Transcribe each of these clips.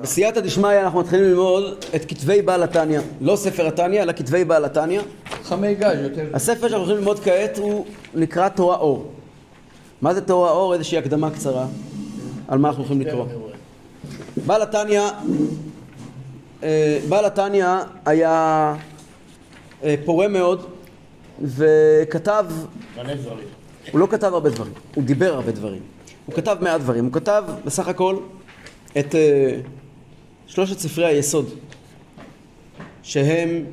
בסייעתא דשמיא אנחנו מתחילים ללמוד את כתבי בעל התניא, לא ספר התניא, אלא כתבי בעל התניא. חמי גז יותר. הספר שאנחנו הולכים ללמוד כעת הוא נקרא תורה אור. מה זה תורה אור? איזושהי הקדמה קצרה על מה אנחנו הולכים לקרוא. בעל התניא, אה, בעל התניא היה אה, פורה מאוד וכתב, הוא לא כתב הרבה דברים, הוא דיבר הרבה דברים. הוא כתב מעט דברים, הוא כתב בסך הכל את אה, שלושת ספרי היסוד שהם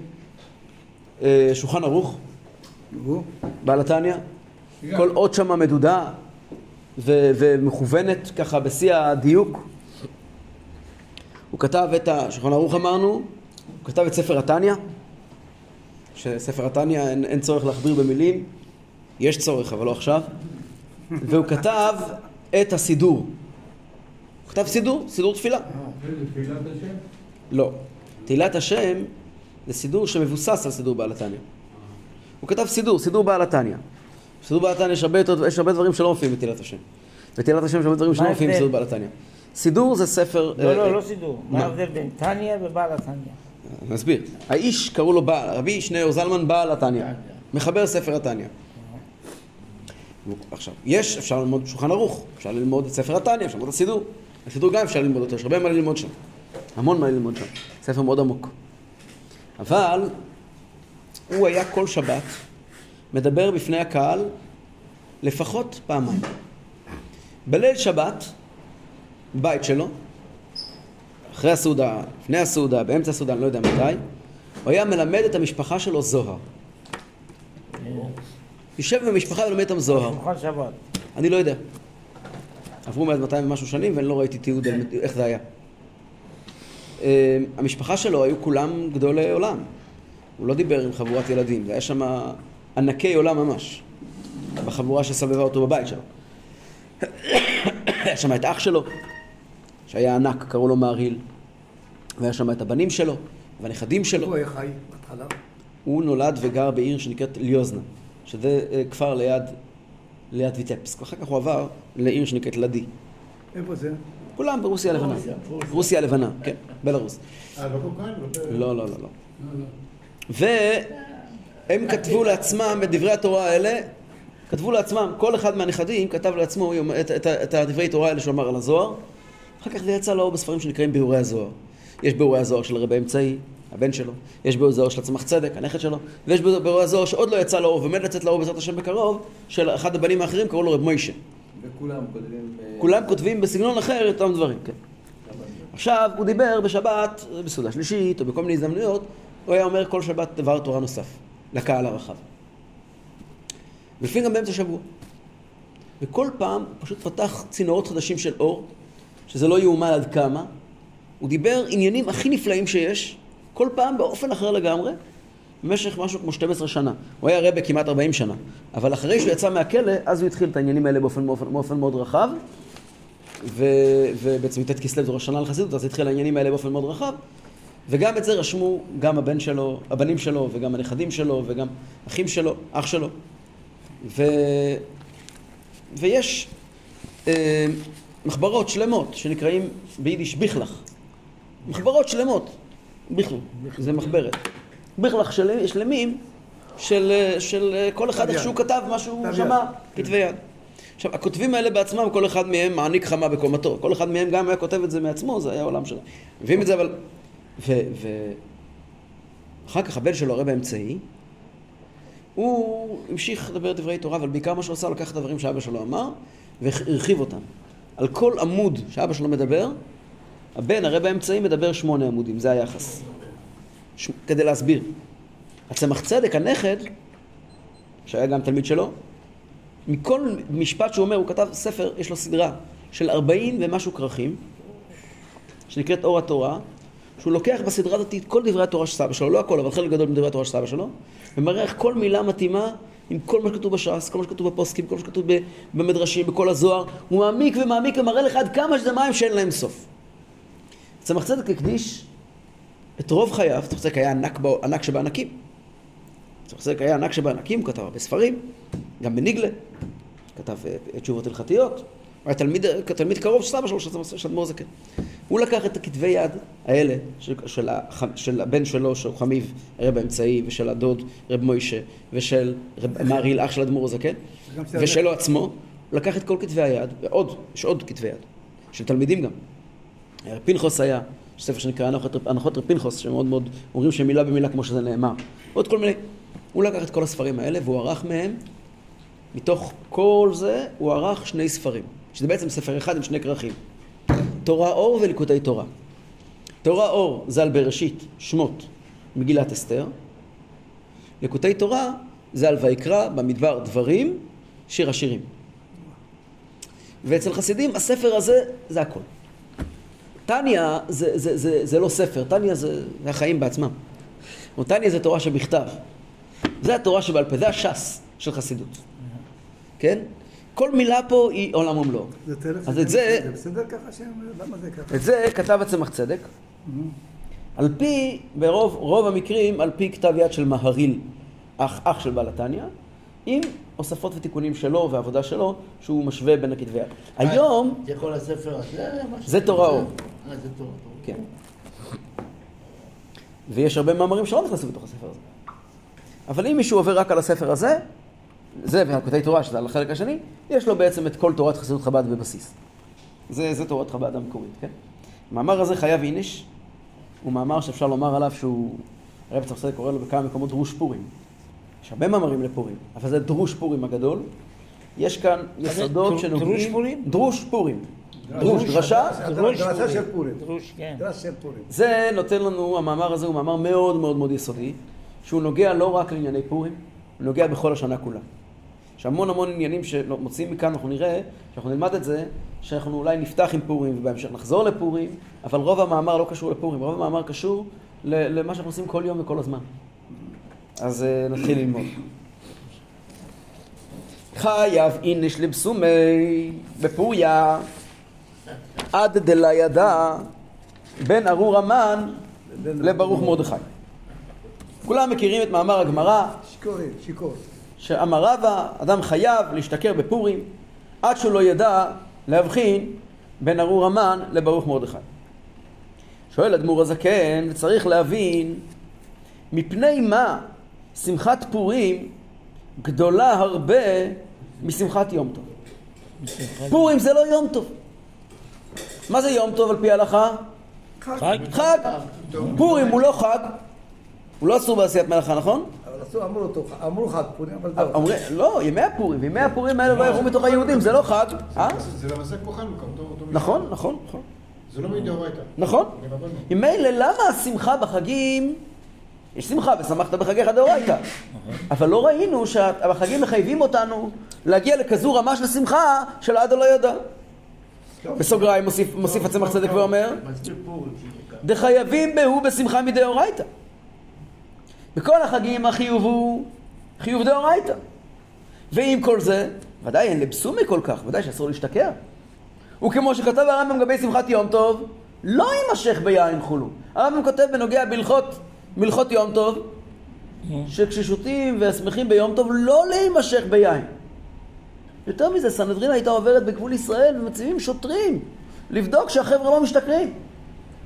אה, שולחן ערוך, בעל התניא, כל אות שמה מדודה ו- ומכוונת ככה בשיא הדיוק. הוא כתב את השולחן ערוך אמרנו, הוא כתב את ספר התניא, שספר התניא אין, אין צורך להכביר במילים, יש צורך אבל לא עכשיו, והוא כתב את הסידור. הוא כתב סידור, סידור תפילה. לא. תהילת השם זה סידור שמבוסס על סידור בעל התניא. הוא כתב סידור, סידור בעל התניא. סידור בעל התניא יש הרבה, יש הרבה דברים שלא מופיעים בתהילת השם. בתהילת השם יש הרבה דברים שלא מופיעים? בסידור בעל התניא. סידור זה ספר... לא, אה, לא, אה, לא סידור. מה? ההבדל בין טניה ובעל התניא? אני אסביר. האיש קראו לו בעל, רבי שניאור זלמן בעל התניא. מחבר ספר התניא. עכשיו, יש, אפשר ללמוד שולחן ערוך, אפשר ללמוד את ספר התניא, אפשר ללמוד את הסידור. הסידור גם אפשר ללמוד אותו, יש הרבה מה ללמוד שם. המון מה ללמוד שם. ספר מאוד עמוק. אבל הוא היה כל שבת מדבר בפני הקהל לפחות פעמיים. בליל שבת, בבית שלו, אחרי הסעודה, לפני הסעודה, באמצע הסעודה, אני לא יודע מתי, הוא היה מלמד את המשפחה שלו זוהר. יושב במשפחה ולומד איתם זוהר. אני לא יודע. עברו מאז 200 ומשהו שנים ואני לא ראיתי תיעוד על איך זה היה. אה, המשפחה שלו היו כולם גדולי עולם. הוא לא דיבר עם חבורת ילדים, זה היה שם ענקי עולם ממש. בחבורה שסבבה אותו בבית שלו. היה שם את אח שלו, שהיה ענק, קראו לו מהרהיל. והיה שם את הבנים שלו, והנכדים שלו. הוא היה חי בהתחלה. הוא נולד וגר בעיר שנקראת ליוזנה, שזה אה, כפר ליד, ליד ויטפסק. ואחר כך הוא עבר לעיר שנקראת לדי. איפה זה? כולם ברוסיה הלבנה. רוסיה הלבנה, כן, בלרוס. אה, לא? לא, לא, לא, לא. והם כתבו לעצמם את דברי התורה האלה, כתבו לעצמם, כל אחד מהנכדים כתב לעצמו את, הדברי תורה האלה שהוא אמר על הזוהר, אחר כך זה יצא לאור בספרים שנקראים ביאורי הזוהר. יש ביאורי הזוהר של רבי אמצעי, הבן שלו, יש ביאורי הזוהר של הצמח צדק, הנכד שלו, ויש ביאורי הזוהר שעוד לא יצא לאור ועומד לצאת לאור בעזרת השם בקרוב, של אחד הבנים האחרים, קראו לו רב מוישה. וכולם כותבים... כולם כותבים בסגנון אחר את אותם דברים, כן. עכשיו, הוא דיבר בשבת, בסעודה שלישית, או בכל מיני הזדמנויות, הוא היה אומר כל שבת דבר תורה נוסף, לקהל הרחב. ולפעמים גם באמצע שבוע. וכל פעם הוא פשוט פתח צינורות חדשים של אור, שזה לא יאומן עד כמה. הוא דיבר עניינים הכי נפלאים שיש, כל פעם באופן אחר לגמרי, במשך משהו כמו 12 שנה. הוא היה רבה כמעט 40 שנה, אבל אחרי שהוא יצא מהכלא, אז הוא התחיל את העניינים האלה באופן, באופן, באופן מאוד רחב, ו, ובעצם י"ט כסלו זו ראש שנה לחסידות, אז התחיל העניינים האלה באופן מאוד רחב, וגם את זה רשמו גם הבן שלו, הבנים שלו, וגם הנכדים שלו, וגם אחים שלו, אח שלו. ו... ויש אה, מחברות שלמות שנקראים ביידיש ביכלך. מחברות שלמות, ביכלו, זה מחברת. ביכלך של, שלמים של, של אה, כל אחד איך. שהוא כתב מה שהוא שמע, יד. כתבי יד. עכשיו, הכותבים האלה בעצמם, כל אחד מהם מעניק חמה בקומתו. כל אחד מהם גם היה כותב את זה מעצמו, זה היה העולם שלו. מביאים את זה אבל... ו... ו... אחר כך הבן שלו, הרב האמצעי, הוא המשיך לדבר דברי תורה, אבל בעיקר מה שהוא עשה, לקח את הדברים שאבא שלו אמר, והרחיב אותם. על כל עמוד שאבא שלו מדבר, הבן, הרב האמצעי, מדבר שמונה עמודים, זה היחס. ש... כדי להסביר. הצמח צדק, הנכד, שהיה גם תלמיד שלו, מכל משפט שהוא אומר, הוא כתב ספר, יש לו סדרה של 40 ומשהו כרכים, שנקראת אור התורה, שהוא לוקח בסדרה הזאת את כל דברי התורה של סבא שלו, לא הכל, אבל חלק גדול מדברי התורה של סבא שלו, ומראה איך כל מילה מתאימה עם כל מה שכתוב בש"ס, כל מה שכתוב בפוסקים, כל מה שכתוב במדרשים, בכל הזוהר, הוא מעמיק ומעמיק ומראה לך עד כמה שזה מים שאין להם סוף. צמח צדק הקדיש את רוב חייו, צמח צדק היה ענק, ענק שבענקים. צמח צדק היה ענק שבענקים, הוא כתב הרבה ספרים, גם בניגלה, כתב אה, תשובות הלכתיות, הוא היה תלמיד, תלמיד קרוב של סבא שלו, של אדמו"ר זקן. הוא לקח את הכתבי יד האלה של, של, הח, של הבן שלו, שהוא חמיב, רב האמצעי, ושל הדוד, רב מוישה, ושל רב מעריל, אח של אדמו"ר של ושלו עצמו, הוא לקח את כל כתבי היד, ועוד, יש עוד כתבי יד, של תלמידים גם. רב פנחוס היה, יש ספר שנקרא הנחות, הנחות רב שמאוד מאוד אומרים שמילה במילה כמו שזה נאמר. עוד כל מיני. הוא לקח את כל הספרים האלה והוא ערך מהם, מתוך כל זה, הוא ערך שני ספרים, שזה בעצם ספר אחד עם שני כרכים. תורה אור וליקוטי תורה. תורה אור זה על בראשית, שמות, מגילת אסתר. ליקוטי תורה זה על ויקרא, במדבר דברים, שיר השירים. ואצל חסידים הספר הזה זה הכל. טניה זה, זה, זה, זה לא ספר, טניה זה, זה החיים בעצמם. או טניה זה תורה שבכתב. זה התורה שבעל פה, זה הש"ס של חסידות. כן? כל מילה פה היא עולם ומלואו. זה טלפון. אז את זה- זה בסדר ככה שהם... למה זה ככה? את זה כתב הצמח צדק, על פי, ברוב רוב המקרים, על פי כתב יד של מהריל, אח, אח של בעל התניא, עם הוספות ותיקונים שלו ועבודה שלו, שהוא משווה בין הכתבי יד. היום, זה כל הספר הזה? זה תורה אור. אה, זה. כן. ויש הרבה מאמרים שלא נכנסו בתוך הספר הזה. אבל אם מישהו עובר רק על הספר הזה, זה והקוטעי תורה, שזה על החלק השני, יש לו בעצם את כל תורת חסידות חב"ד בבסיס. זה, זה תורת חב"ד המקורית, כן? המאמר הזה חייב איניש, הוא מאמר שאפשר לומר עליו שהוא, הרב צרפסי קורא לו בכמה מקומות דרוש פורים. יש הרבה מאמרים לפורים, אבל זה דרוש פורים הגדול. יש כאן יסודות דרוש שנוגעים... פורים? דרוש פורים. דרוש, דרשה, דרוש דרשה. של פורים. דרוש, כן. דרשה של פורים. זה נותן לנו, המאמר הזה הוא מאמר מאוד מאוד מאוד יסודי, שהוא נוגע לא רק לענייני פורים, הוא נוגע בכל השנה כולה. יש המון המון עניינים שמוצאים מכאן, אנחנו נראה, שאנחנו נלמד את זה, שאנחנו אולי נפתח עם פורים ובהמשך נחזור לפורים, אבל רוב המאמר לא קשור לפורים, רוב המאמר קשור למה שאנחנו עושים כל יום וכל הזמן. אז אה, נתחיל ללמוד. חייב איניש לבסומי בפוריה עד דלה ידע בין ארור המן לברוך מרדכי. כולם מכירים את מאמר הגמרא. שאמר רבא, אדם חייב להשתכר בפורים עד שהוא לא ידע להבחין בין ארור המן לברוך מרדכי. שואל אדמו"ר הזקן, וצריך להבין מפני מה שמחת פורים גדולה הרבה משמחת יום טוב. פורים זה לא יום טוב. מה זה יום טוב על פי ההלכה? חג. חג. פורים הוא לא חג, הוא לא אסור בעשיית מלאכה, נכון? אבל עשו, אמרו אותו, אמרו חג פורים, אבל. אומרים, לא, ימי הפורים, ימי הפורים האלה לא יבואו מתוך היהודים, זה לא חג. אה? זה למעשה כמו חנוכה. נכון, נכון, נכון. זה לא מדאורייתא. נכון. ממילא למה השמחה בחגים, יש שמחה ושמחת בחגיך דאורייתא, אבל לא ראינו שהחגים מחייבים אותנו להגיע לכזו רמה של שמחה של עד הלא ידע. בסוגריים מוסיף- הצמח צדק ואומר. דחייבים בהו בשמחה מדאורייתא. בכל החגים החיוב הוא חיוב דאורייתא. ועם כל זה, ודאי אין לבסומי כל כך, ודאי שאסור להשתכר. וכמו שכתב הרמב"ם לגבי שמחת יום טוב, לא יימשך ביין חולו. הרמב"ם כותב בנוגע בהלכות מלכות יום טוב, שכששותים ושמחים ביום טוב, לא להימשך ביין. יותר מזה, סנהדרין הייתה עוברת בגבול ישראל ומציבים שוטרים לבדוק שהחבר'ה לא משתכרים.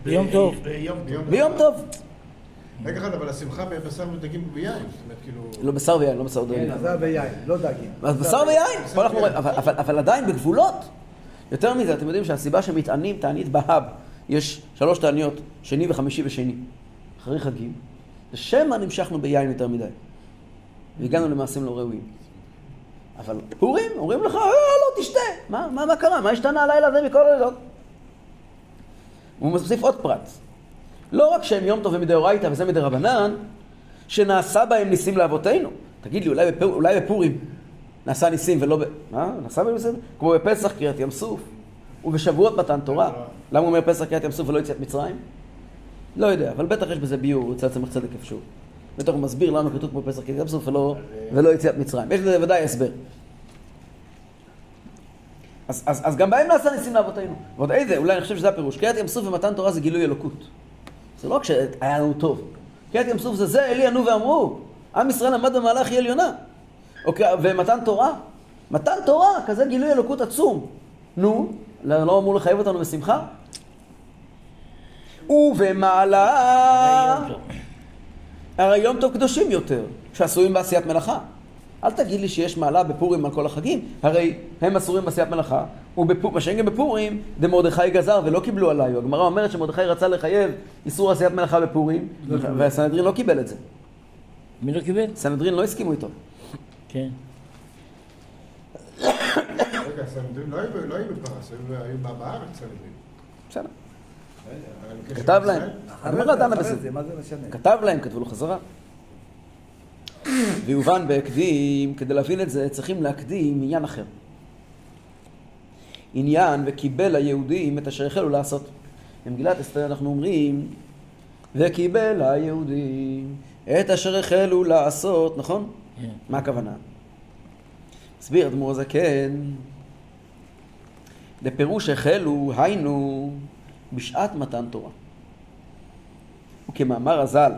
ביום טוב. ביום טוב. רגע אחד, אבל השמחה בבשר ודגים ביין. זאת אומרת, כאילו... לא בשר ויין, לא בשר ודגים. זה ביין, לא דגים. אז בשר ויין, פה אנחנו רואים, אבל, עדיין בגבולות. יותר מזה, אתם יודעים שהסיבה שמתענים תענית בהאב, יש שלוש תעניות, שני וחמישי ושני, אחרי חגים, זה שמא נמשכנו ביין יותר מדי. והגענו למעשים לא ראויים. אבל פורים, אומרים לך, אה, לא, תשתה. מה, מה, מה קרה? מה השתנה הלילה הזה מכל הלילות? הוא מוסיף עוד פרט. לא רק שהם יום טוב ומדאורייתא וזה מדרבנן, שנעשה בהם ניסים לאבותינו. תגיד לי, אולי, בפור, אולי בפורים נעשה ניסים ולא ב... מה? נעשה בהם ניסים? כמו בפסח קריאת ים סוף, ובשבועות מתן תורה. למה הוא אומר פסח קריאת ים סוף ולא יציאת מצרים? לא יודע, אבל בטח יש בזה ביור, אצל צמח צדק איפשהו. הוא מסביר למה כתוב כמו פסח קריאת ים סוף ולא, ולא יציאת מצרים. יש לזה ודאי הסבר. אז, אז, אז גם בהם נעשה ניסים לאבותינו. ועוד איזה, אולי אני חושב שזה הפירוש. קריאת ים סוף ומתן תורה זה גילוי אלוקות. זה לא רק שהיה לנו טוב. קריאת ים סוף זה זה, אלי ענו ואמרו. עם ישראל עמד במהלך היא עליונה. ומתן תורה. מתן תורה, כזה גילוי אלוקות עצום. נו, לא אמור לחייב אותנו בשמחה? ובמעלה... הרי יום טוב קדושים יותר, שעשויים בעשיית מלאכה. אל תגיד לי שיש מעלה בפורים על כל החגים, הרי הם אסורים בעשיית מלאכה, ומה שאין גם בפורים, דמרדכי גזר ולא קיבלו עליי. הגמרא אומרת שמרדכי רצה לחייב איסור עשיית מלאכה בפורים, והסנהדרין לא קיבל את זה. מי לא קיבל? סנהדרין לא הסכימו איתו. כן. רגע, הסנהדרין לא היו- לא היו בפרס, היו- היו בא- בארץ סנהדרין. בסדר. כתב להם. אחרי הגמרא זה, דנה בזה. כתב להם, כתבו לו חזרה. ויובן בהקדים, כדי להבין את זה, צריכים להקדים עניין אחר. עניין וקיבל היהודים את אשר החלו לעשות. במגילת אסתר אנחנו אומרים, וקיבל היהודים את אשר החלו לעשות, נכון? כן. מה הכוונה? הסביר אדמו"ר הזקן, לפירוש החלו, היינו, בשעת מתן תורה. וכמאמר הז"ל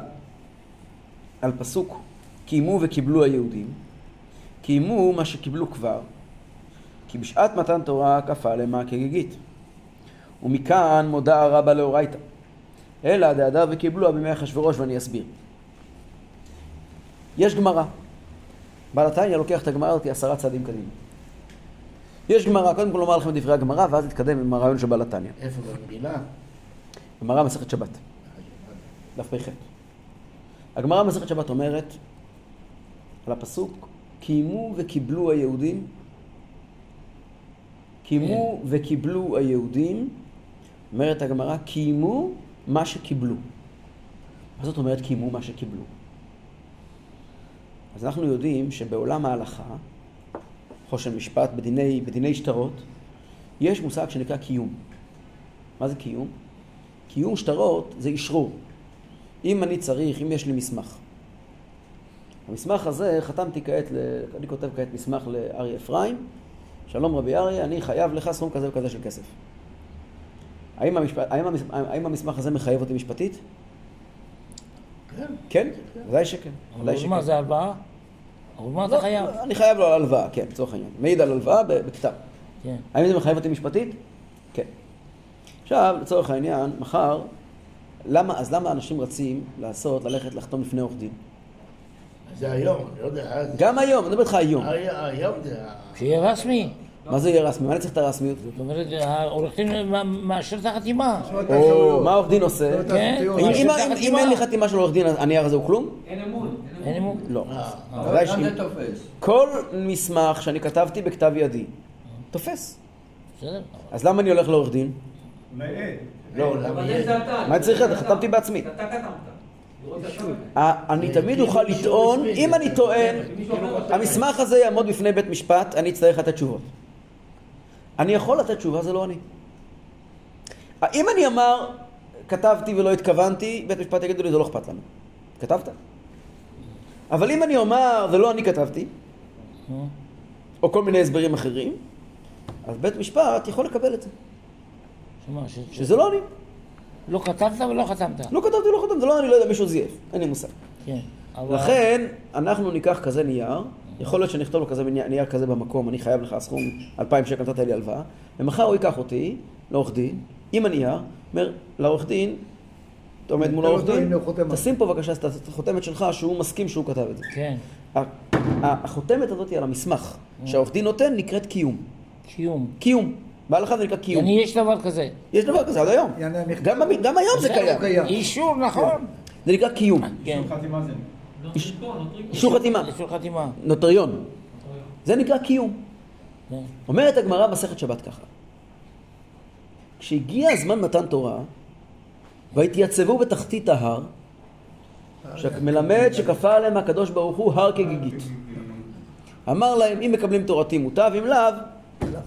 על פסוק קיימו וקיבלו היהודים, קיימו מה שקיבלו כבר, כי בשעת מתן תורה כפה למה כגיגית. ומכאן מודה הרבה לאורייתא. אלא דהדר וקיבלוה בימי אחשוורוש ואני אסביר. יש גמרא. בעל התניא לוקח את הגמרא הזאת כעשרה צעדים קדימה. יש גמרא, קודם כל לומר לכם את דברי הגמרא ואז נתקדם עם הרעיון של בעל התניא. איפה במגילה? גמרא מסכת שבת, דף פ"ח. הגמרא מסכת שבת אומרת על הפסוק, קיימו וקיבלו היהודים, קיימו וקיבלו היהודים, אומרת הגמרא, קיימו מה שקיבלו. מה זאת אומרת קיימו מה שקיבלו? אז אנחנו יודעים שבעולם ההלכה, חושן משפט, בדיני, בדיני שטרות, יש מושג שנקרא קיום. מה זה קיום? קיום שטרות זה אשרור. אם אני צריך, אם יש לי מסמך. המסמך הזה, חתמתי כעת, ל... אני כותב כעת מסמך לאריה אפרים, שלום רבי אריה, אני חייב לך סכום כזה וכזה של כסף. האם, המשפ... האם, המס... האם המסמך הזה מחייב אותי משפטית? כן. כן, ודאי שכן. ודאי אבל מה שכן. זה הלוואה? מה אתה לא, חייב? אני חייב לו על הלוואה, כן, לצורך העניין. מעיד על הלוואה בכתב. כן. האם זה מחייב אותי משפטית? כן. עכשיו, לצורך העניין, מחר, למה, אז למה אנשים רצים לעשות, ללכת לחתום לפני עורך דין? זה היום, אני לא יודע. גם היום, אני מדבר איתך היום. הי- היום זה... שיהיה רשמי. מה זה יהיה רשמי? מה אני צריך את הרשמיות? זאת אומרת, העורך דין מה- מאשר את החתימה. או מה העורך דין עושה? כן. אם-. אין לי חתימה של עורך דין, הנייר הזה הוא כלום? אין אמון. אין אמון. לא. אה, שאם- זה תופס. כל מסמך שאני כתבתי בכתב ידי, תופס. בסדר. אז למה אני הולך לעורך דין? לא, למה אבל. מה צריך? חתמתי בעצמי. אתה כתבת. לראות את הכל. ה- אני תמיד אוכל לטעון, אם אני טוען. המסמך הזה יעמוד בפני בית משפט, אני אצטרך לתת תשובות. אני יכול לתת תשובה, זה לא אני. אם אני אמר, כתבתי ולא התכוונתי, בית משפט יגידו לי, זה לא אכפת לנו. כתבת? אבל אם אני אומר, זה לא אני כתבתי, או כל מיני הסברים אחרים, אז בית משפט יכול לקבל את זה, שמה, ש- ש- שזה לא אני. לא כתבת ולא חתמת. לא כתבתי, לא חתמתי, זה לא אני, לא יודע, מישהו זייף, אין לי מושג. כן. אבל- לכן, אנחנו ניקח כזה נייר, יכול להיות שנכתוב לו כזה נייר, כזה במקום, אני חייב לך סכום 2,000 שקל נתת לי הלוואה, ומחר הוא ייקח אותי לעורך דין, עם הנייר, אומר לעורך דין, אתה עומד מול העורך דין. תשים פה בבקשה את החותמת שלך שהוא מסכים שהוא כתב את זה. כן. החותמת הזאת על המסמך שהעורך דין נותן נקראת קיום. קיום. קיום. בהלכה זה נקרא קיום. אני יש דבר כזה. יש דבר כזה עד היום. גם היום זה קיים. אישור, נכון. זה נקרא קיום. כן. איש- אישור חתימה. אישור חתימה. נוטריון. זה נקרא קיום. כן. אומרת הגמרא מסכת שבת ככה. כשהגיע הזמן מתן תורה, והתייצבו בתחתית ההר, שמלמד שכפה עליהם הקדוש ברוך הוא הר כגיגית. אמר להם, אם מקבלים תורתי מוטב, אם לאו,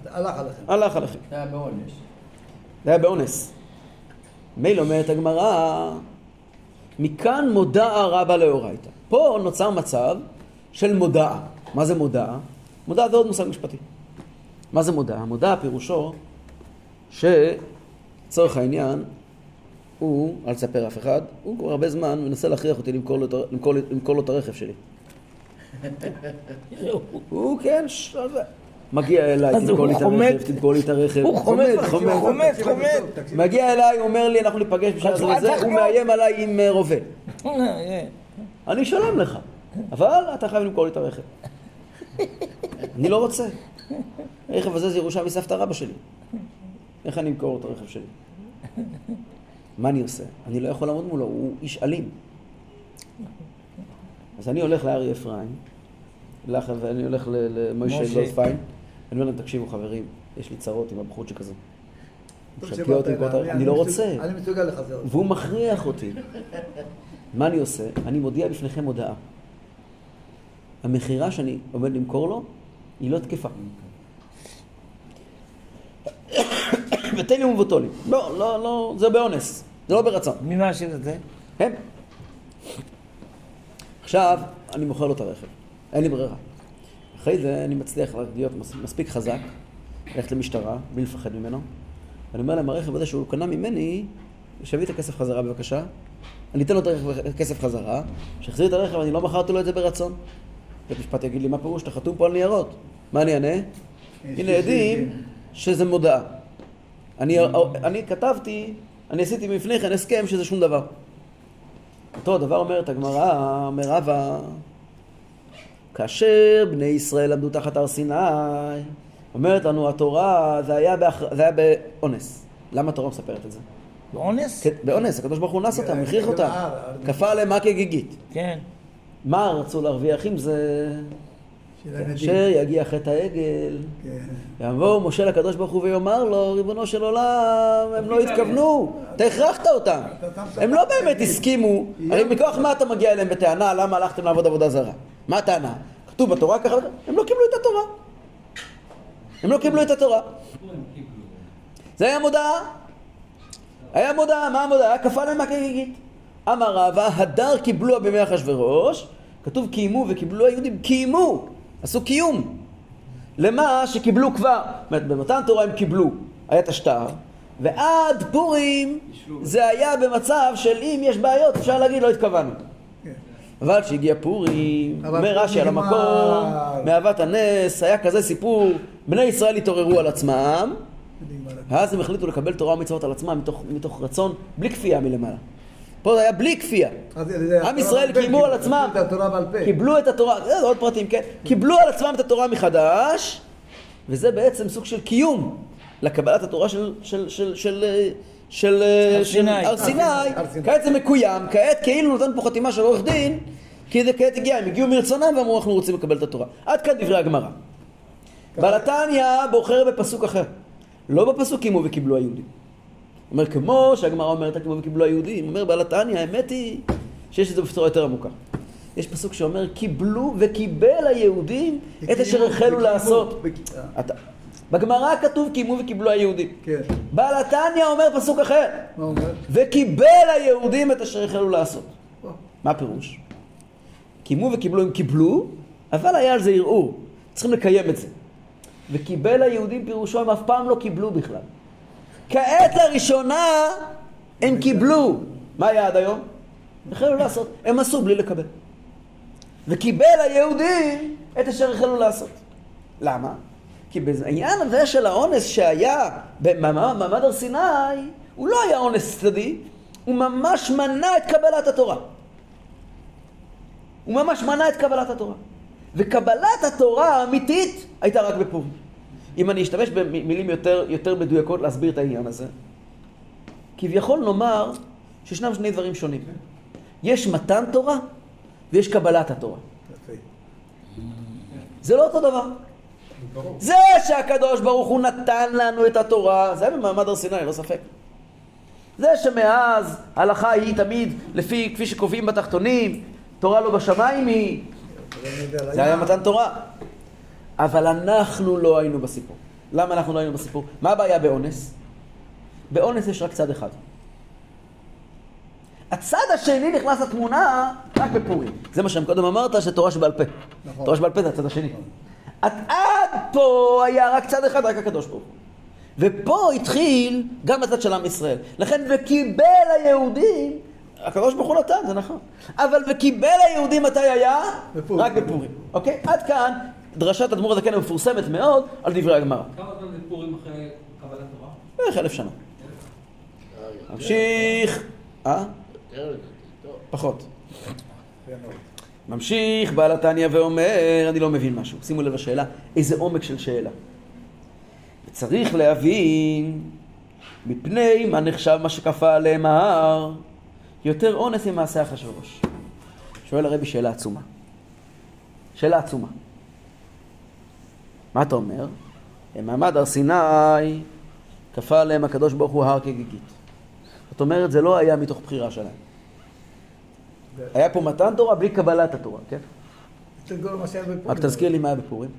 הלך עליכם. הלך עליכם. זה היה בעונש. זה היה באונס. מילא אומרת הגמרא, מכאן מודעה רבה לאורייתא. פה נוצר מצב של מודעה. מה זה מודעה? מודעה זה עוד מושג משפטי. מה זה מודעה? מודעה פירושו שצורך העניין הוא, אל תספר אף אחד, הוא כבר הרבה זמן מנסה להכריח אותי למכור לו, את ה- למכור, למכור לו את הרכב שלי. הוא כן. מגיע אליי, תמכור לי את הרכב. תמכור לי את הרכב. הוא חומד, חומד. חומד, חומד. מגיע אליי, אומר לי, אנחנו ניפגש בשעה זה הוא. מאיים עליי עם אה, רובה. אני אשלם לך, אבל אתה חייב למכור לי את הרכב. אני לא רוצה. הרכב הזה זה ירושה מסבתא רבא שלי. איך אני אמכור את הרכב שלי? מה אני עושה? אני לא יכול לעמוד מולו, הוא איש אלים. אז אני הולך לארי אפרים, ואני הולך למוישה. גולדפיין, אני אומר להם, תקשיבו חברים, יש לי צרות עם הבחור שכזה. הוא תקשיב, משגע אותי, אתה- למכור את הרכב, אני לא רוצה. אני מסוגל לחזר. והוא מכריח אותי. מה אני עושה? אני מודיע בפניכם הודעה. המכירה שאני עומד למכור לו, היא לא תקפה. ותן לי ומבוטו לי. לא, לא, לא, זה באונס, זה לא ברצון. מי מאשר את זה? הם. עכשיו, אני מוכר לו את הרכב. אין לי ברירה. אחרי זה אני מצליח להיות מס- מספיק חזק, ללכת למשטרה, בלי לפחד ממנו. ואני אומר להם, הרכב הזה שהוא קנה ממני, שיביא את הכסף חזרה בבקשה. אני אתן לו את הכסף חזרה, שיחזיר את הרכב, אני לא מכרתי לו את זה ברצון. בית משפט יגיד לי, מה פירוש? אתה חתום פה על ניירות. מה אני אענה? הנה עדים שזה מודעה. אני, אני כתבתי, אני עשיתי לפני כן הסכם שזה שום דבר. אותו הדבר אומרת הגמרא, אומר רבא, כאשר בני ישראל עמדו תחת הר סיני, אומרת לנו התורה, זה היה, באח... זה היה באונס. למה התורה מספרת את זה? באונס? כן, באונס, הקדוש ברוך הוא אנס אותם, כן, הכריח כן, אותם, אה, כפה עליהם מכה גיגית. כן. מה רצו להרוויח עם זה? כאשר יגיע חטא העגל, כן. יבוא משה לקדוש ברוך הוא ויאמר לו, ריבונו של עולם, הם לא התכוונו, אתה הכרחת אותם. הם לא באמת הסכימו, הרי מכוח מה אתה מגיע אליהם בטענה, למה הלכתם לעבוד עבודה זרה? מה הטענה? כתוב בתורה ככה. הם לא קיבלו את התורה. הם לא קיבלו את התורה. זה היה מודעה. היה מודעה, מה המודעה? כפה להם מכה גיגית. אמר רבא, הדר קיבלו בימי אחשורוש, כתוב קיימו וקיבלו היהודים, קיימו, עשו קיום. למה שקיבלו כבר, זאת אומרת, במתן תורה הם קיבלו, היה את השטר, ועד פורים זה היה במצב של אם יש בעיות אפשר להגיד לא התכוונו. כן. אבל כשהגיע פורים, אומר רש"י על. המקום, מאהבת הנס, היה כזה סיפור, בני ישראל התעוררו על עצמם. ואז הם החליטו לקבל תורה ומצוות על עצמם מתוך, מתוך רצון, בלי כפייה מלמעלה. פה זה היה בלי כפייה. עם ישראל קיימו על עצמם. קיבלו את התורה, זה עוד פרטים, כן? קיבלו על עצמם את התורה מחדש, וזה בעצם סוג של קיום לקבלת התורה של, של, של, של, של, הר של סיני. הר. כעת זה מקוים, כעת כאילו נותן פה חתימה של עורך דין, כי זה כעת הגיע, הם הגיעו מרצונם ואמרו אנחנו רוצים לקבל את התורה. עד כאן דברי הגמרא. בעל התניא בוחר בפסוק אחר, לא בפסוק קימו וקיבלו היהודים. אומר כמו שהגמרא אומרת קימו וקיבלו היהודים, אומר בעל התניא, האמת היא שיש לזה בצורה יותר עמוקה. יש פסוק שאומר קיבלו וקיבל היהודים את אשר החלו לעשות. בגמרא כתוב קיימו וקיבלו היהודים. כן. בעל התניא אומר פסוק אחר, מה הוא אומר? וקיבל היהודים את אשר החלו לעשות. מה הפירוש? קיימו וקיבלו הם קיבלו, אבל היה על זה ערעור. צריכים לקיים את זה. וקיבל היהודים פירושו הם אף פעם לא קיבלו בכלל. כעת לראשונה הם קיבלו. מה היה עד היום? החלו לעשות. הם עשו בלי לקבל. וקיבל היהודים את אשר החלו לעשות. למה? כי בעניין הזה של האונס שהיה במעמד הר סיני, הוא לא היה אונס צדדי, הוא ממש מנע את קבלת התורה. הוא ממש מנע את קבלת התורה. וקבלת התורה האמיתית הייתה רק בפורים. אם אני אשתמש במילים יותר, יותר מדויקות להסביר את העניין הזה, כביכול נאמר שישנם שני דברים שונים. יש מתן תורה ויש קבלת התורה. זה לא אותו דבר. זה שהקדוש ברוך הוא נתן לנו את התורה, זה היה במעמד הר סיני, לא ספק. זה שמאז ההלכה היא תמיד לפי, כפי שקובעים בתחתונים, תורה לא בשמיים היא, זה היה מתן תורה. אבל אנחנו לא היינו בסיפור. למה אנחנו לא היינו בסיפור? מה הבעיה באונס? באונס יש רק צד אחד. הצד השני נכנס לתמונה רק בפורים. זה מה שקודם אמרת, שתורה שבעל פה. נכון. תורה שבעל פה זה הצד השני. עד, עד פה היה רק צד אחד, רק הקדוש ברוך הוא. ופה התחיל גם הצד של עם ישראל. לכן, וקיבל היהודים, הקדוש ברוך הוא נתן, זה נכון. אבל וקיבל היהודים מתי היה? בפורים. רק בפורים. אוקיי? עד כאן, דרשת אדמו"ר הזקן המפורסמת מאוד על דברי הגמרא. כמה זמן זה פורים אחרי קבלת תורה? בערך אלף שנה. ממשיך, אה? לדעתי, טוב. פחות. ממשיך בעל התניא ואומר, אני לא מבין משהו. שימו לב לשאלה, איזה עומק של שאלה. וצריך להבין מפני מה נחשב מה שכפה עליהם ההר, יותר אונס ממעשה אחשוורוש. שואל הרבי שאלה עצומה. שאלה עצומה. מה אתה אומר? במעמד הר סיני כפה עליהם הקדוש ברוך הוא הר כגיגית. זאת אומרת, זה לא היה מתוך בחירה שלהם. היה פה מתן תורה בלי קבלת התורה, כן? רק תזכיר לי מה היה בפורים.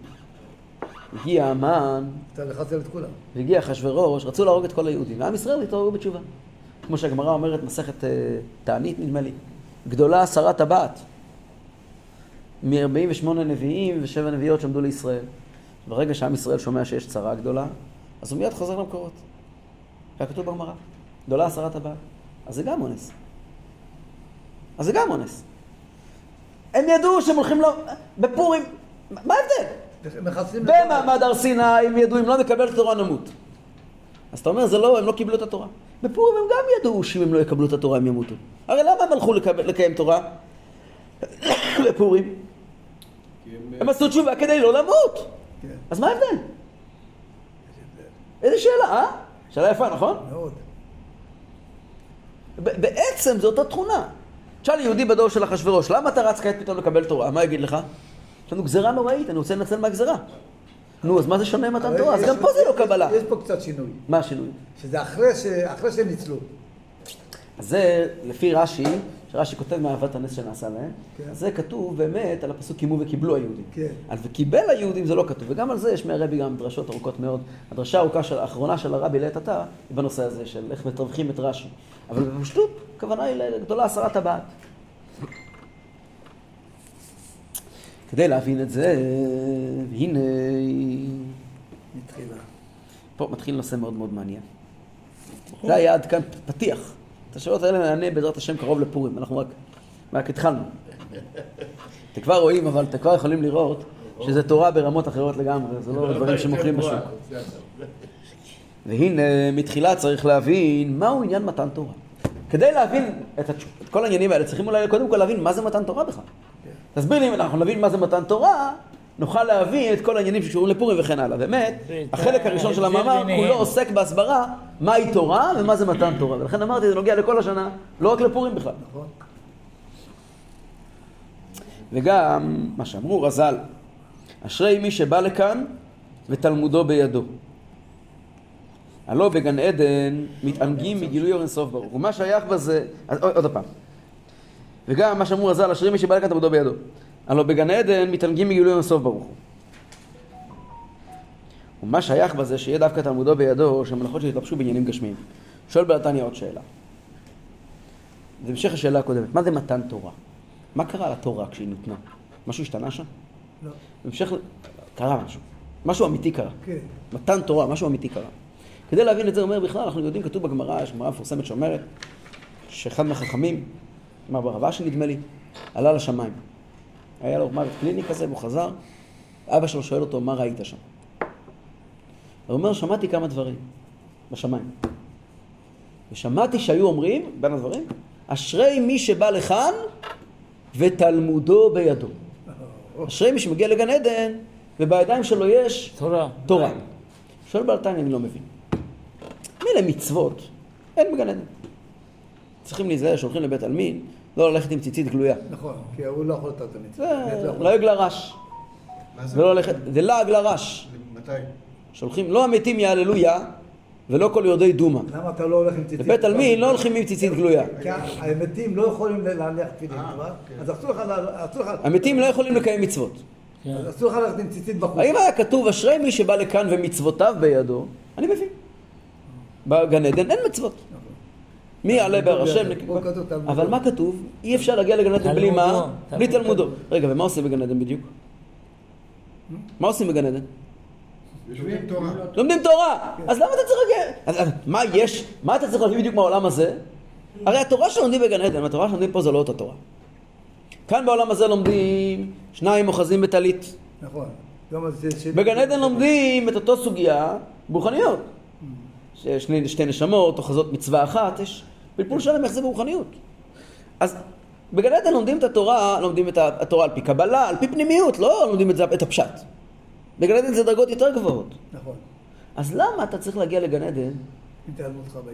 הגיע המן. והגיע אחשוורוש, רצו להרוג את כל היהודים, ועם ישראל התעוררו בתשובה. כמו שהגמרא אומרת, מסכת אה, תענית נדמה לי, גדולה עשרה טבעת. מ-48 נביאים ושבע נביאות שעמדו לישראל. ברגע שעם ישראל שומע שיש צרה גדולה, אז הוא מיד חוזר למקורות. היה כתוב בגמרא, גדולה עשרה טבעת. אז זה גם אונס. אז זה גם אונס. הם ידעו שהם הולכים ל... בפורים, מה ההבדל? במעמד הר סיני הם ידעו, אם לא נקבל את התורה נמות. אז אתה אומר, זה לא, הם לא קיבלו את התורה. בפורים הם גם ידעו שאם הם לא יקבלו את התורה הם ימותו. הרי למה הם הלכו לקב... לקיים תורה? בפורים. הם, הם עשו תשובה כדי לא למות. כן, אז מה ההבדל? איזה שאלה, אה? שאלה יפה, נכון? מאוד. בעצם זו אותה תכונה. תשאל יהודי בדור של אחשוורוש, למה אתה רץ כעת פתאום לקבל תורה? מה יגיד לך? יש לנו גזירה נוראית, אני רוצה לנצל מהגזירה. נו, אז מה זה שונה אבל תורה? אז גם פה זה לא קבלה. יש פה קצת שינוי. מה השינוי? שזה אחרי שהם ניצלו. זה לפי רש"י, שרש"י כותב מאהבת הנס שנעשה להם, כן. זה כתוב באמת על הפסוק קימו וקיבלו היהודים. כן. על וקיבל היהודים זה לא כתוב, וגם על זה יש מהרבי גם דרשות ארוכות מאוד. הדרשה הארוכה של, האחרונה של הרבי לעת עתה היא בנושא הזה של איך מתווכים את רש"י. אבל בפשטות, הכוונה היא לגדולה עשרה טבעת. כדי להבין את זה, הנה, מתחילה. פה מתחיל נושא מאוד מאוד מעניין. זה היה עד כאן פתיח. את השאלות האלה נענה בעזרת השם קרוב לפורים, אנחנו רק, רק התחלנו. אתם כבר רואים, אבל אתם כבר יכולים לראות שזה תורה ברמות אחרות לגמרי, זה לא דברים שמוכרים בשוק. והנה, מתחילה צריך להבין מהו עניין מתן תורה. כדי להבין את. את כל העניינים האלה, צריכים אולי קודם כל להבין מה זה מתן תורה בכלל. תסביר לי, אם אנחנו נבין מה זה מתן תורה, נוכל להבין את כל העניינים שקשורים לפורים וכן הלאה. באמת, החלק הראשון של המאמר. כולו עוסק בהסברה מהי תורה ומה זה מתן תורה. ולכן אמרתי, זה נוגע לכל השנה, לא רק לפורים בכלל. נכון? וגם מה שאמרו רז"ל, אשרי מי שבא לכאן ותלמודו בידו. הלא בגן עדן מתענגים מגילוי אור אינסוף ברוך. ומה שייך בזה, עוד פעם. וגם מה שאמרו רז"ל, אשרי מי שבא לכאן תלמודו בידו. הלא בגן עדן מתענגים מגילוי אינסוף ברוך. הוא. ומה שייך בזה שיהיה דווקא תלמודו בידו, שהמלאכות שהתלבשו בעניינים גשמיים. שואל בלתניא עוד שאלה. זה המשך השאלה הקודמת, מה זה מתן תורה? מה קרה לתורה כשהיא ניתנה? משהו השתנה שם? לא. בהמשך, קרה משהו. משהו אמיתי קרה. כן. מתן תורה, משהו אמיתי קרה. כדי להבין את זה, אומר בכלל, אנחנו יודעים, כתוב בגמרא, יש גמרא מפורסמת שאומרת, שאחד מהחכמים, אמר ברב אשי נדמה לי, עלה לשמיים. היה לו מוות קליני כזה, והוא חזר, אבא שלו שואל אותו, מה ראית שם? הוא אומר, שמעתי כמה דברים בשמיים. ושמעתי שהיו אומרים, בין הדברים, אשרי מי שבא לכאן ותלמודו בידו. אשרי מי שמגיע לגן עדן ובידיים שלו יש תורה. תורה. שואל בעל תניא, אני לא מבין. מילא מצוות, אין בגן עדן. צריכים להיזהר שהולכים לבית עלמין, לא ללכת עם ציצית גלויה. נכון, כי הוא לא יכול לתת את המצווה. זה לא יכול. לעג לרש. מה זה? זה לעג לרש. מתי? שהולכים, לא המתים יהללו יא, ולא כל יורדי דומא. למה אתה לא הולך עם ציצית? לבית עלמין לא הולכים עם ציצית גלויה. כי המתים לא יכולים להניח תפילין, אה, כבר, כן. אז אסור לך, לה- אסור לך, המתים לא יכולים לקיים מצוות. כן. אז אסור לך ללכת עם ציצית בחוץ. האם היה כתוב אשרי מי שבא לכאן ומצוותיו בידו? אני מבין. בגן עדן אין מצוות. מי יעלה בהר השם? אבל מה כתוב? אי אפשר להגיע לגן עדן בלי מה? בלי תלמודו. רגע, ומה עושים בגן עדן בדיוק? מה עושים בגן עדן? יושבים תורה. לומדים תורה! אז למה אתה צריך להגיע? מה יש? מה אתה צריך להביא בדיוק מהעולם הזה? הרי התורה שלומדים בגן עדן, התורה שלומדים פה זה לא אותה תורה. כאן בעולם הזה לומדים שניים אוחזים בטלית. נכון. בגן עדן לומדים את אותו סוגיה ברוחניות. שני, שתי נשמות, אוחזות מצווה אחת, יש פלפול שלם איך זה ברוחניות. אז בגן עדן לומדים את התורה, לומדים את התורה על פי קבלה, על פי פנימיות, לא לומדים את, זה, את הפשט. בגן עדן זה דרגות יותר גבוהות. נכון. אז למה אתה צריך להגיע לגן עדן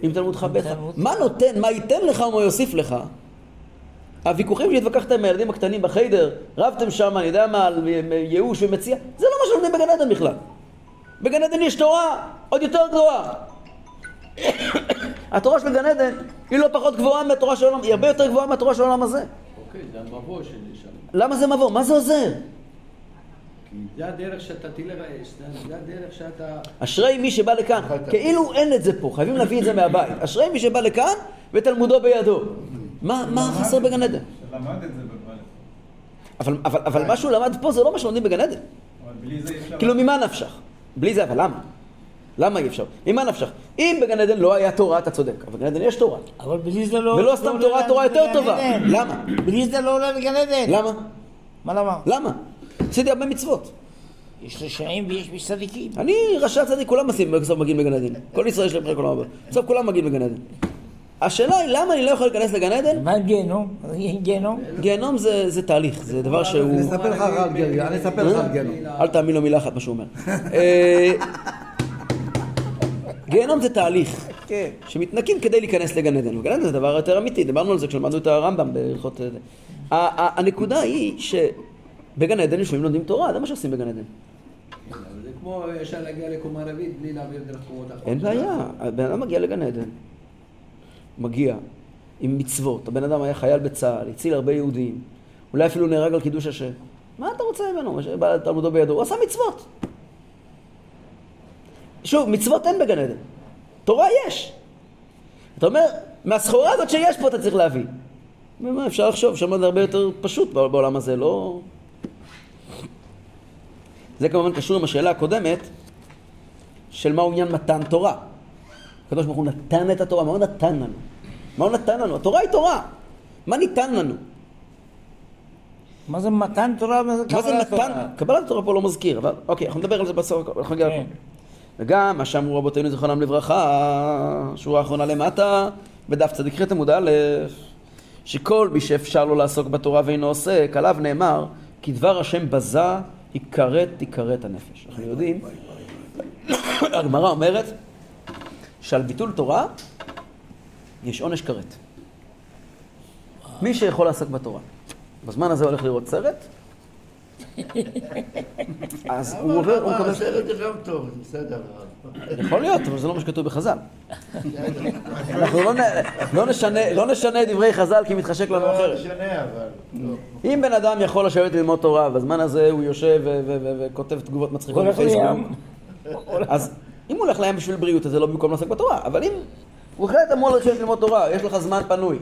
עם תלמודך ביתך? מה נותן, מה ייתן לך ומה יוסיף לך? הוויכוחים שהתווכחתם עם הילדים הקטנים בחיידר, רבתם שם, אני יודע מה, על ייאוש ומציע, זה לא מה שלומדים בגן עדן בכלל. בגן עדן יש תורה עוד יותר גבוהה. התורה של גן עדן היא לא פחות גבוהה מהתורה של העולם, היא הרבה יותר גבוהה מהתורה של העולם הזה. אוקיי, זה המבוא שלי שם. למה זה מבוא? מה זה עוזר? כי זה הדרך שאתה תלך, זה הדרך שאתה... אשרי מי שבא לכאן, כאילו אין את זה פה, חייבים להביא את זה מהבית. אשרי מי שבא לכאן ותלמודו בידו. מה, מה חסר בגן עדן? שלמד את זה בבית. אבל, אבל מה שהוא למד פה זה לא מה שלומדים בגן עדן. אבל בלי זה אי אפשר... כאילו ממה נפשך? בלי זה, אבל למה? למה אי אפשר? ממה נפשך? אם בגן עדן לא היה תורה, אתה צודק, אבל בגן עדן יש תורה. אבל בלי זה לא... ולא סתם לא תורה, תורה יותר טובה. למה? בלי זה לא עולה לגן עדן. למה? מה למה? למה? עשיתי הרבה מצוות. יש רשעים ויש צדיקים. אני רשע צדיק, כולם עושים, בסוף מגיעים לגן עדן. כל ישראל יש להם בחיי כל העולם. בסוף כולם מגיעים לגן עדן. השאלה היא למה אני לא יכול להיכנס לגן עדן? מה גיהנום? גיהנום? גיהנום זה, זה תהליך, זה דבר שהוא... אני אספר לך על גיהנום. אני אספר לך על גיהנום. אל תאמין לו מילה אחת מה שהוא אומר. גיהנום זה תהליך. כן. שמתנקים כדי להיכנס לגן עדן. וגן עדן זה דבר יותר אמיתי, דיברנו על זה כשלמדנו את הרמב"ם בהלכות... אה, זה. ה- ה- הנקודה היא שבגן עדן יושבים לומדים תורה, זה מה שעושים בגן עדן. זה כמו ישר להגיע לקומה רביעית בלי להעביר דרך קומות אחרות. אין בעיה, הבן אדם מגיע לגן עדן, מגיע עם מצוות, הבן אדם היה חייל בצה"ל, הציל הרבה יהודים, אולי אפילו נהרג על קידוש השם. מה אתה רוצה ממנו? תלמודו בידו, הוא עשה מצוות. שוב, מצוות אין בגן עדן, תורה יש. אתה אומר, מהסחורה הזאת שיש פה אתה צריך להביא. ומה, אפשר לחשוב, שם זה הרבה יותר פשוט בעולם הזה, לא... זה כמובן קשור עם השאלה הקודמת, של מהו עניין מתן תורה. הקדוש ברוך הוא נתן את התורה, מה הוא נתן לנו? מה הוא נתן לנו? התורה היא תורה. מה ניתן לנו? מה זה מתן תורה? מה זה מה זה קבלת? תורה? קבלת התורה פה לא מזכיר, אבל אוקיי, אנחנו נדבר על זה בסוף, אנחנו נגיע כן. לפה. וגם מה שאמרו רבותינו זיכרונם לברכה, שורה האחרונה למטה, בדף צדיק ח' עמוד א', שכל מי שאפשר לו לעסוק בתורה ואינו עוסק, עליו נאמר, כי דבר השם בזה, יכרת תכרת הנפש. אנחנו יודעים, הגמרא אומרת שעל ביטול תורה יש עונש כרת. מי שיכול לעסוק בתורה, בזמן הזה הולך לראות סרט, אז הוא עובר, הוא מקבל... הסרט זה גם טוב, בסדר. יכול להיות, אבל זה לא מה שכתוב בחז"ל. אנחנו לא. לא, נשנה, לא נשנה את דברי חז"ל כי מתחשק לנו לא אחרת. משנה, אבל... לא. אם בן אדם יכול לשבת ללמוד תורה, בזמן הזה הוא יושב וכותב תגובות מצחיקות בפייסבוק. אז אם הוא הולך לים בשביל בריאות, אז זה לא במקום לעסוק בתורה. אבל אם הוא החלט אמור לשבת ללמוד תורה, יש לך זמן פנוי.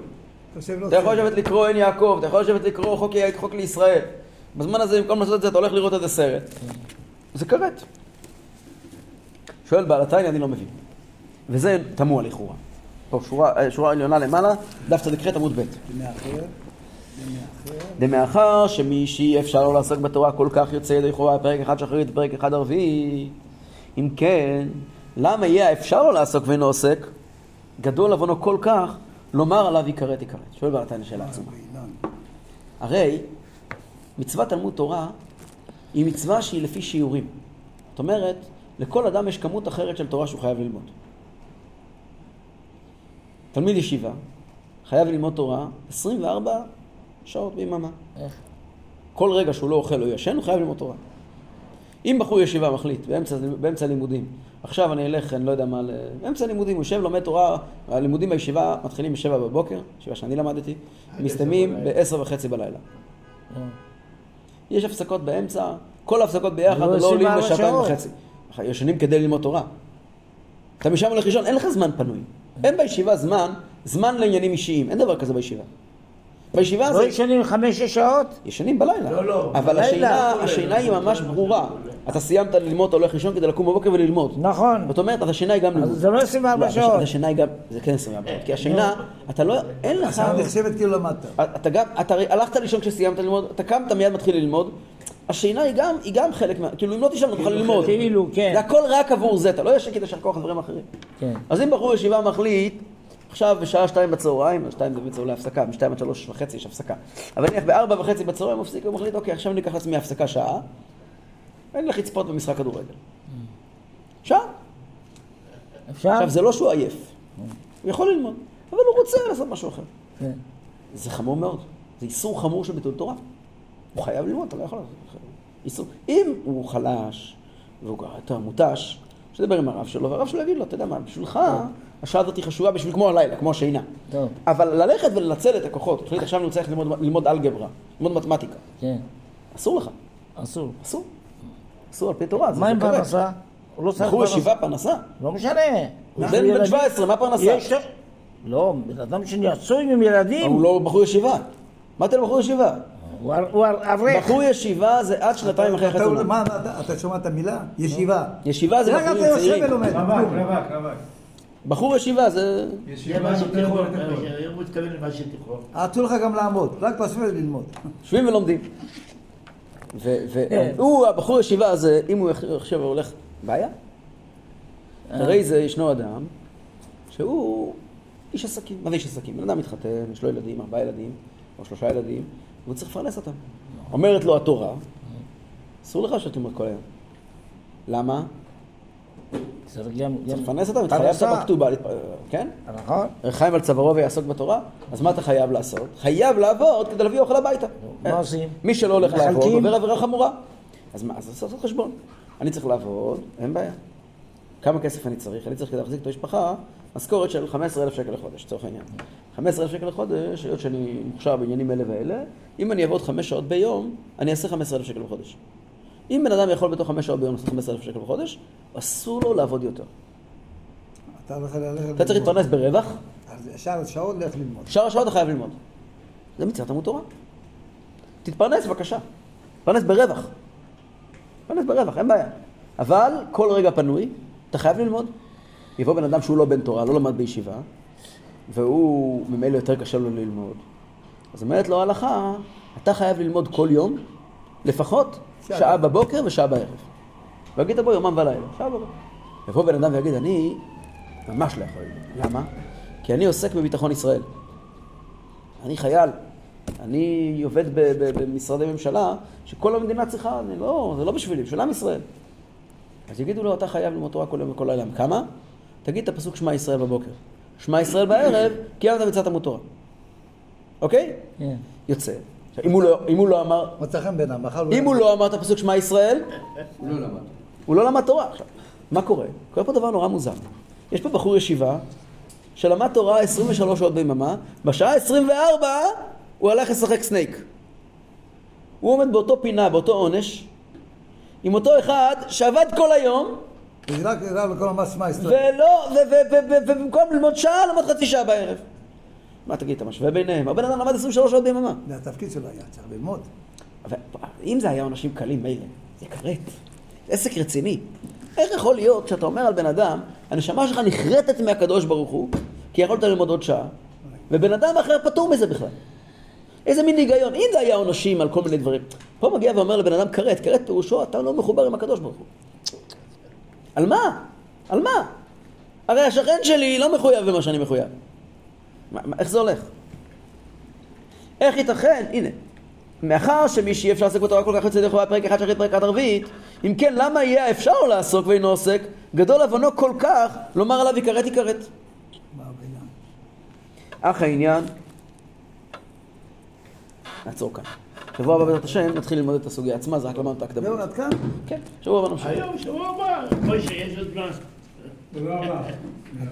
אתה יכול. לשבת לקרוא עין יעקב, אתה יכול לשבת לקרוא חוק, חוק לישראל. בזמן הזה, במקום לעשות את זה, אתה הולך לראות איזה סרט. זה כרת. שואל בעל התניא, אני לא מבין. וזה תמוה לכאורה. פה, שורה, אה, עליונה למעלה, דף צדיק ח' עמוד ב'. מאחר, מאחר. דמאחר שמי שאי אפשר לו לעסוק בתורה כל כך יוצא ידי חובה פרק אחד שחרית ופרק אחד ערבי אם כן, למה יהיה האפשר לו לעסוק ואינו עוסק גדול עוונו כל כך לומר עליו יכרת יכרת שואל בעל התניא שאלה עצומה הרי מצוות תלמוד תורה היא מצווה שהיא לפי שיעורים זאת אומרת, לכל אדם יש כמות אחרת של תורה שהוא חייב ללמוד תלמיד ישיבה חייב ללמוד תורה 24 שעות ביממה. איך? כל רגע שהוא לא אוכל או ישן, הוא חייב ללמוד תורה. אם בחור ישיבה מחליט, באמצע, באמצע לימודים, עכשיו אני אלך, אני לא יודע מה, באמצע לימודים, הוא יושב, לומד תורה, הלימודים בישיבה מתחילים בשבע בבוקר, ישיבה שאני למדתי, מסתיימים בעשר וחצי בלילה. יש הפסקות באמצע, כל ההפסקות ביחד לא לא עולים 24 לשעתיים. וחצי. ישנים כדי ללמוד תורה. אתה משם הולך לישון, אין לך זמן פנוי. אין בישיבה זמן, זמן לעניינים אישיים, אין דבר כזה בישיבה. בישיבה לא זה... ישנים חמש-שש שעות? ישנים בלילה. לא, לא, אבל בלילה. השינה, השינה היא ממש ברורה. אתה סיימת ללמוד, אתה הולך לישון כדי לקום בבוקר וללמוד. נכון. זאת אומרת, אז השינה היא גם לימוד. זה לא 24 לא, שעות. אז השינה היא גם, זה כן 24 שעות. כי השינה, אתה לא, אין לך... עכשיו נחשבת כאילו למדת. אתה גם, אתה הלכת לישון כשסיימת ללמוד, אתה אתה מיד מתחיל ללמוד. השינה היא גם, היא גם חלק מה... כאילו, אם לא תשאל, לא תוכל ללמוד. כאילו, כן. זה הכל רק עבור זה, אתה לא ישן כדי לשכוח דברים אחרים. כן. אז אם בחור ישיבה מחליט, עכשיו בשעה שתיים בצהריים, שתיים זה בעצם אולי הפסקה, משתיים עד שלוש וחצי יש הפסקה. אבל נניח בארבע וחצי בצהריים הוא מפסיק, הוא מחליט, אוקיי, עכשיו אני אקח לעצמי הפסקה שעה, ואני אלך לצפות במשחק כדורגל. שעה. אפשר? עכשיו, זה לא שהוא עייף. הוא יכול ללמוד, אבל הוא רוצה לעשות משהו אחר. כן. זה חמור מאוד. זה איסור חמור של ביטול תורה. הוא חייב ללמוד, אתה לא יכול לעשות. איסור. אם הוא חלש, והוא יותר מותש, שידבר עם הרב שלו, והרב שלו יגיד לו, אתה יודע מה, בשבילך, השעה הזאת היא חשובה בשביל כמו הלילה, כמו השינה. טוב. אבל ללכת ולנצל את הכוחות, תחליט עכשיו אני רוצה ללמוד, ללמוד אלגברה, ללמוד מתמטיקה. כן. אסור לך, אסור. אסור. אסור על פי תורה, זה מה עם זה. פרנסה? הוא לא צריך בחור פרנסה. ישיבה פרנסה. לא משנה. הוא בן בן ילדים. 17, מה פרנסה? יש. לא, בן אדם שנשוי עם ילדים, הוא לא בחור ישיבה. מה אתה בחור ישיבה? הוא אברך. בחור ישיבה זה עד שנתיים אחרי אתה- החתונה. מה, אתה- אתה שומע את המילה? ישיבה. ישיבה זה רק בחורים אתה יושב צעירים. ולומד. רווק. רווק, רווק. בחור ישיבה זה... זה ישיבה יותר יותר טוב. הוא מתכוון למה שתיכון. אסור לך גם לעמוד, רק לשבת וללמוד. יושבים ולומדים. כן. והוא, הבחור ישיבה הזה, אם הוא עכשיו הולך... בעיה. הרי זה ישנו אדם שהוא איש עסקים. מה זה איש עסקים? בן אדם מתחתן, יש לו ילדים, ארבעה ילדים, או שלושה ילדים, והוא צריך לפרנס אותם. אומרת לו התורה, אסור לך שתאמר כל היום. למה? צריך גם... לפרנס אותם, התחייבת. בכתובה, כן? נכון. חיים על צווארו ויעסוק בתורה, אז מה אתה חייב לעשות? חייב לעבוד כדי להביא אוכל הביתה. מה עושים? מי שלא הולך לעבוד? עובר עבירה חמורה. אז מה, אז לעשות חשבון. אני צריך לעבוד, אין בעיה. כמה כסף אני צריך? אני צריך כדי להחזיק את המשפחה, משכורת של 15,000 שקל לחודש, לצורך העניין. 15,000 שקל לחודש, היות שאני מוכשר בעניינים אלה ואלה, אם אני אעבוד חמש שעות ביום, אני אעשה 15,000 שקל בחודש. אם בן אדם יכול בתוך חמש שעות ביום לעשות 15,000 שקל בחודש, אסור לו לעבוד יותר. אתה צריך. להתפרנס ברווח, אז ישר שעות לך ללמוד. שאר השעות אתה חייב ללמוד. זה מצוות תלמוד תורה. תתפרנס בבקשה. תתפרנס ברווח. תתפרנס ברווח, אין בעיה. אבל כל רגע פנוי, אתה חייב ללמוד. יבוא בן אדם שהוא לא בן תורה, לא למד בישיבה, והוא ממילא יותר קשה לו ללמוד. אז אומרת לו ההלכה, אתה חייב ללמוד כל יום, לפחות שעה. שעה בבוקר ושעה בערב. ויגיד בו יומם ולילה, שעה בבוקר. יבוא בן אדם ויגיד, אני ממש לא יכול. למה? כי אני עוסק בביטחון ישראל. אני חייל. אני עובד במשרדי ממשלה שכל המדינה צריכה, אני לא, זה לא בשבילי, בשביל עם ישראל. אז יגידו לו, אתה חייב ללמוד תורה כל יום וכל לילה. כמה? תגיד את הפסוק שמע ישראל בבוקר. שמע ישראל בערב, קיימת מצוות תלמוד תורה. אוקיי? כן. יוצא. עכשיו, אם הוא לא, אם הוא לא אמר, מצא חן בעיניו, מחר אם הוא לא אמר את הפסוק שמע ישראל, הוא לא למד. הוא לא למד תורה. עכשיו, מה קורה? קורה פה דבר נורא מוזר. יש פה בחור ישיבה שלמד תורה 23 שעות ביממה, בשעה 24 הוא הלך לשחק סנייק. הוא עומד באותו פינה, באותו עונש, עם אותו אחד שעבד כל היום, זה רק רב לכל המס מה ישראל. ולא, ובמקום ללמוד שעה, למד חצי שעה בערב. מה תגיד, אתה משווה ביניהם? הבן אדם למד 23 שעות ביממה. זה התפקיד שלו היה, צריך ללמוד. אבל אם זה היה עונשים קלים, מילא, זה כרת. עסק רציני. איך יכול להיות שאתה אומר על בן אדם, הנשמה שלך נחרטת מהקדוש ברוך הוא, כי יכולת ללמוד עוד שעה, ובן אדם אחר פטור מזה בכלל. איזה מין היגיון? אם זה היה עונשים על כל מיני דברים. פה מגיע ואומר לבן אדם כרת, כרת פירושו, אתה לא מחובר עם הקדוש ברוך הוא. על מה? על מה? הרי השכן שלי לא מחויב במה שאני מחויב. מה, מה, איך זה הולך? איך ייתכן? הנה, מאחר שמי שאי אפשר לעסוק בתורה כל כך יוצא ידי חובה פרק אחד שחרית פרק הרביעית, אם כן, למה יהיה אפשר לו לעסוק ואינו עוסק? גדול עוונו כל כך, לומר עליו יכרת יכרת. אך העניין, נעצור כאן. שבוע הבא בעזרת השם נתחיל ללמוד את הסוגיה עצמה, זה רק למדנו את ההקדמה. זהו, עד כאן? כן, שבוע הבא נמשיך. היום, שבוע הבא, מוישה, יש עוד זמן. תודה רבה.